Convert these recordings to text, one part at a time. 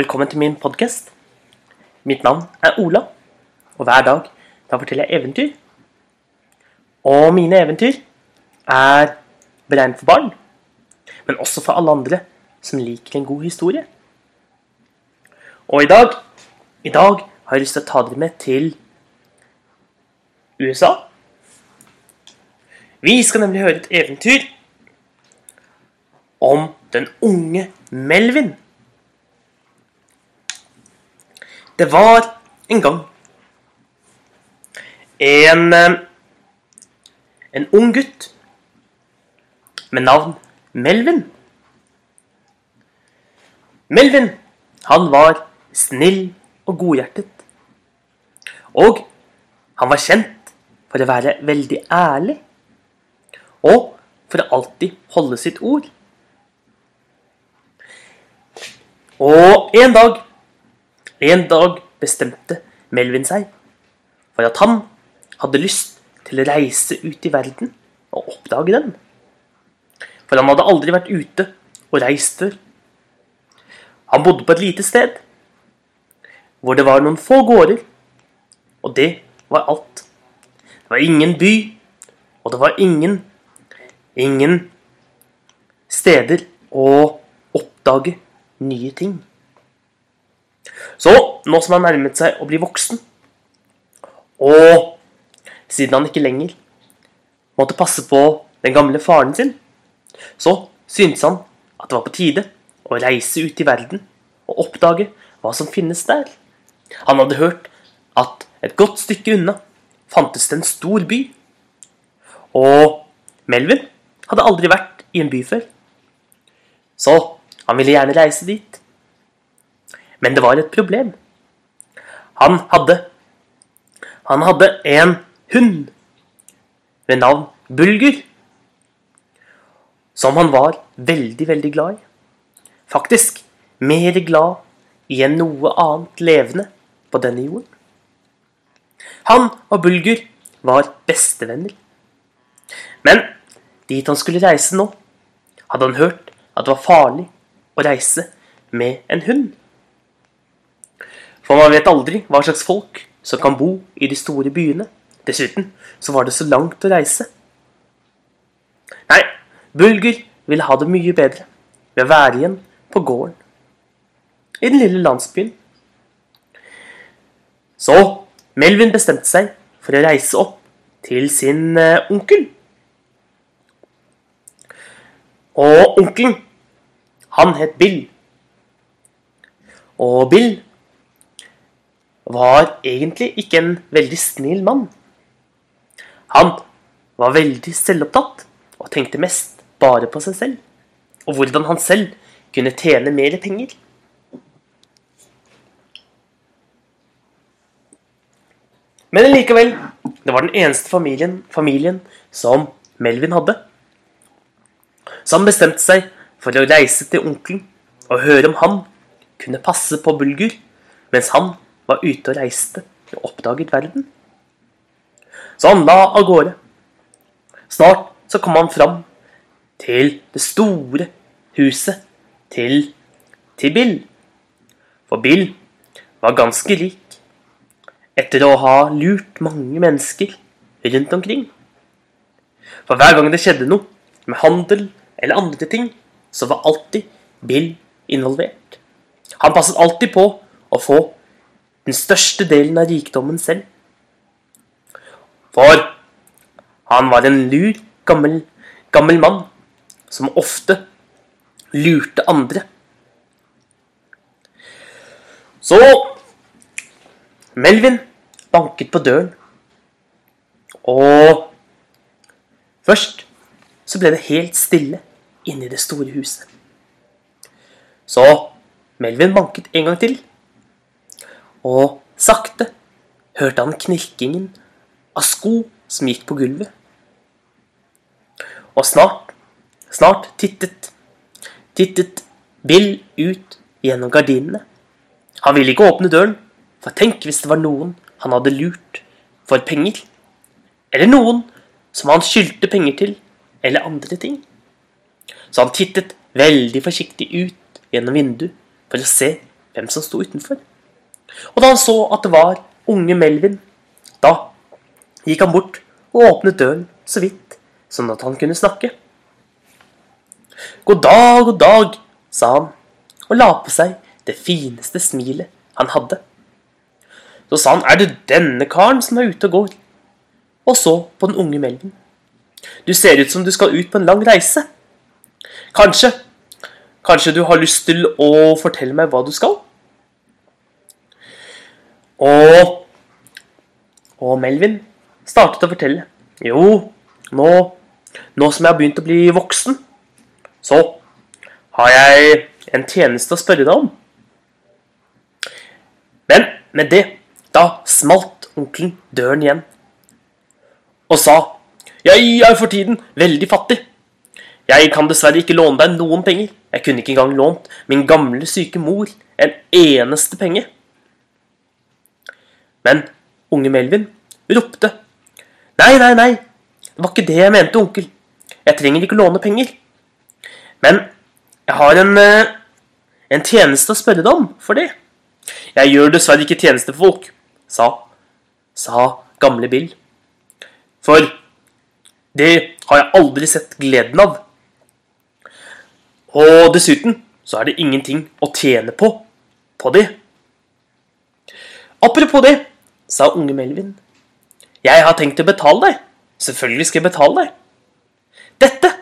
velkommen til min podkast. Mitt navn er Ola, og hver dag da forteller jeg eventyr. Og mine eventyr er beregnet for barn, men også for alle andre som liker en god historie. Og i dag, i dag har jeg lyst til å ta dere med til USA. Vi skal nemlig høre et eventyr om den unge Melvin. Det var en gang en eh, en ung gutt med navn Melvin. Melvin, han var snill og godhjertet. Og han var kjent for å være veldig ærlig. Og for å alltid holde sitt ord. Og en dag, en dag bestemte Melvin seg for at han hadde lyst til å reise ut i verden og oppdage den. For han hadde aldri vært ute og reist før. Han bodde på et lite sted hvor det var noen få gårder, og det var alt. Det var ingen by, og det var ingen ingen steder å oppdage nye ting. Så nå som han nærmet seg å bli voksen, og siden han ikke lenger måtte passe på den gamle faren sin, så syntes han at det var på tide å reise ut i verden og oppdage hva som finnes der. Han hadde hørt at et godt stykke unna fantes det en stor by. Og Melvin hadde aldri vært i en by før. Så han ville gjerne reise dit. Men det var et problem. Han hadde Han hadde en hund ved navn Bulger. Som han var veldig, veldig glad i. Faktisk mer glad i enn noe annet levende på denne jorden. Han og Bulger var bestevenner. Men dit han skulle reise nå, hadde han hørt at det var farlig å reise med en hund. For man vet aldri hva slags folk som kan bo i de store byene. Dessuten så var det så langt å reise. Nei, Bulger ville ha det mye bedre ved å være igjen på gården. I den lille landsbyen. Så Melvin bestemte seg for å reise opp til sin uh, onkel. Og onkelen, han het Bill. Og Bill var egentlig ikke en veldig snill mann. Han var veldig selvopptatt og tenkte mest bare på seg selv, og hvordan han selv kunne tjene mer penger. Men likevel, det var den eneste familien, familien som Melvin hadde. Så han bestemte seg for å reise til onkelen og høre om han kunne passe på Bulgur mens han var ute og reiste og oppdaget verden. Så han la av gårde. Snart så kom han fram til det store huset til, til Bill. For Bill var ganske rik etter å ha lurt mange mennesker rundt omkring. For hver gang det skjedde noe med handel eller andre ting, så var alltid Bill involvert. Han passet alltid på å få den største delen av rikdommen selv. For han var en lur, gammel, gammel mann som ofte lurte andre. Så Melvin banket på døren, og først så ble det helt stille inne i det store huset. Så Melvin banket en gang til og sakte hørte han knirkingen av sko som gikk på gulvet. Og snart, snart tittet, tittet Bill ut gjennom gardinene. Han ville ikke åpne døren, for tenk hvis det var noen han hadde lurt for penger. Eller noen som han skyldte penger til, eller andre ting. Så han tittet veldig forsiktig ut gjennom vinduet for å se hvem som sto utenfor. Og da han så at det var unge Melvin, da gikk han bort og åpnet døren så vidt, sånn at han kunne snakke. God dag, god dag, sa han, og la på seg det fineste smilet han hadde. Så sa han, er det denne karen som er ute og går? Og så på den unge Melvin. Du ser ut som du skal ut på en lang reise. Kanskje, kanskje du har lyst til å fortelle meg hva du skal? Og, og Melvin startet å fortelle. Jo, nå, nå som jeg har begynt å bli voksen, så har jeg en tjeneste å spørre deg om. Men med det, da smalt onkelen døren igjen og sa Jeg er for tiden veldig fattig. Jeg kan dessverre ikke låne deg noen penger. Jeg kunne ikke engang lånt min gamle, syke mor en eneste penge. Men unge Melvin ropte. Nei, nei, nei, det var ikke det jeg mente, onkel. Jeg trenger ikke låne penger. Men jeg har en, eh, en tjeneste å spørre deg om for det. Jeg gjør dessverre ikke tjeneste for folk, sa, sa gamle Bill. For det har jeg aldri sett gleden av. Og dessuten så er det ingenting å tjene på på det. Apropos det, sa unge Melvin. Jeg har tenkt å betale deg. Selvfølgelig skal jeg betale deg. Dette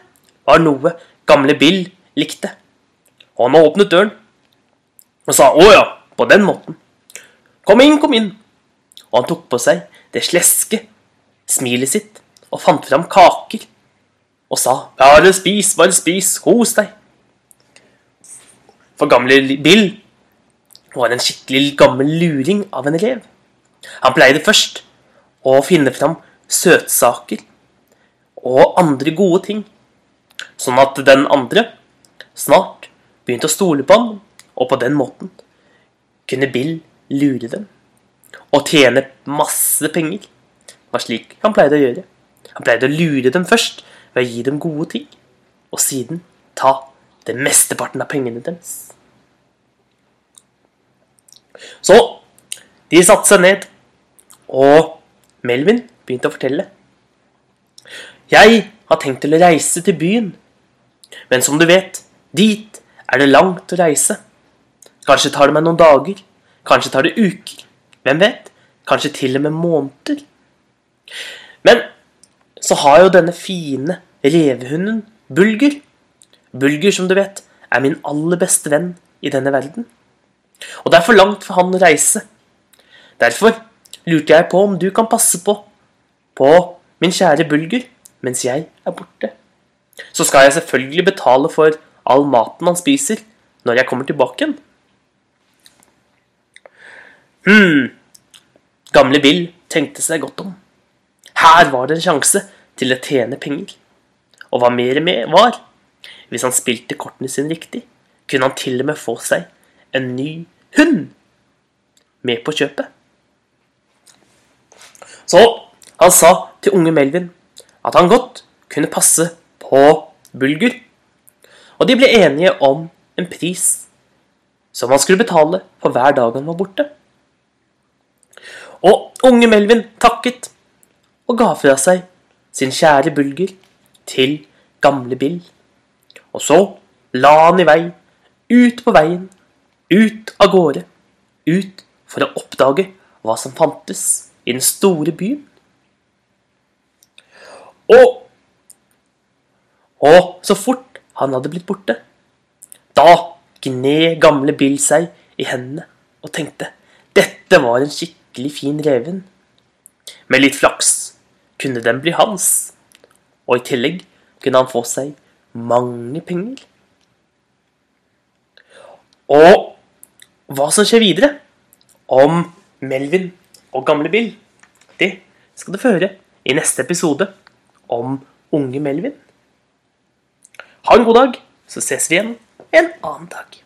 var noe gamle Bill likte. Og han åpnet døren og sa å ja, på den måten. Kom inn, kom inn. Og han tok på seg det sleske smilet sitt og fant fram kaker og sa bare spis, bare spis, kos deg. For gamle Bill var en skikkelig gammel luring av en elev. Han pleide først å finne fram søtsaker og andre gode ting, sånn at den andre snart begynte å stole på ham, og på den måten kunne Bill lure dem og tjene masse penger. Det var slik han pleide å gjøre. Han pleide å lure dem først ved å gi dem gode ting, og siden ta det mesteparten av pengene deres. Så de satte seg ned, og Melvin begynte å fortelle. Jeg har tenkt til å reise til byen, men som du vet, dit er det langt å reise. Kanskje tar det meg noen dager, kanskje tar det uker, hvem vet, kanskje til og med måneder. Men så har jo denne fine revehunden Bulger. Bulger, som du vet, er min aller beste venn i denne verden. Og det er for langt for han å reise. Derfor lurte jeg på om du kan passe på på min kjære Bulger mens jeg er borte. Så skal jeg selvfølgelig betale for all maten han spiser når jeg kommer tilbake igjen. Hm, gamle Bill tenkte seg godt om. Her var det en sjanse til å tjene penger. Og hva mer med var, hvis han spilte kortene sine riktig, kunne han til og med få seg en ny hund med på kjøpet. Så han sa til unge Melvin at han godt kunne passe på Bulger. Og de ble enige om en pris som han skulle betale for hver dag han var borte. Og unge Melvin takket og ga fra seg sin kjære Bulger til gamle Bill. Og så la han i vei, ut på veien ut av gårde. Ut for å oppdage hva som fantes i den store byen. Og Og så fort han hadde blitt borte, da gned gamle Bill seg i hendene og tenkte dette var en skikkelig fin reven. Med litt flaks kunne den bli hans, og i tillegg kunne han få seg mange penger. Og hva som skjer videre om Melvin og gamle Bill, det skal du få høre i neste episode om unge Melvin. Ha en god dag, så ses vi igjen en annen dag.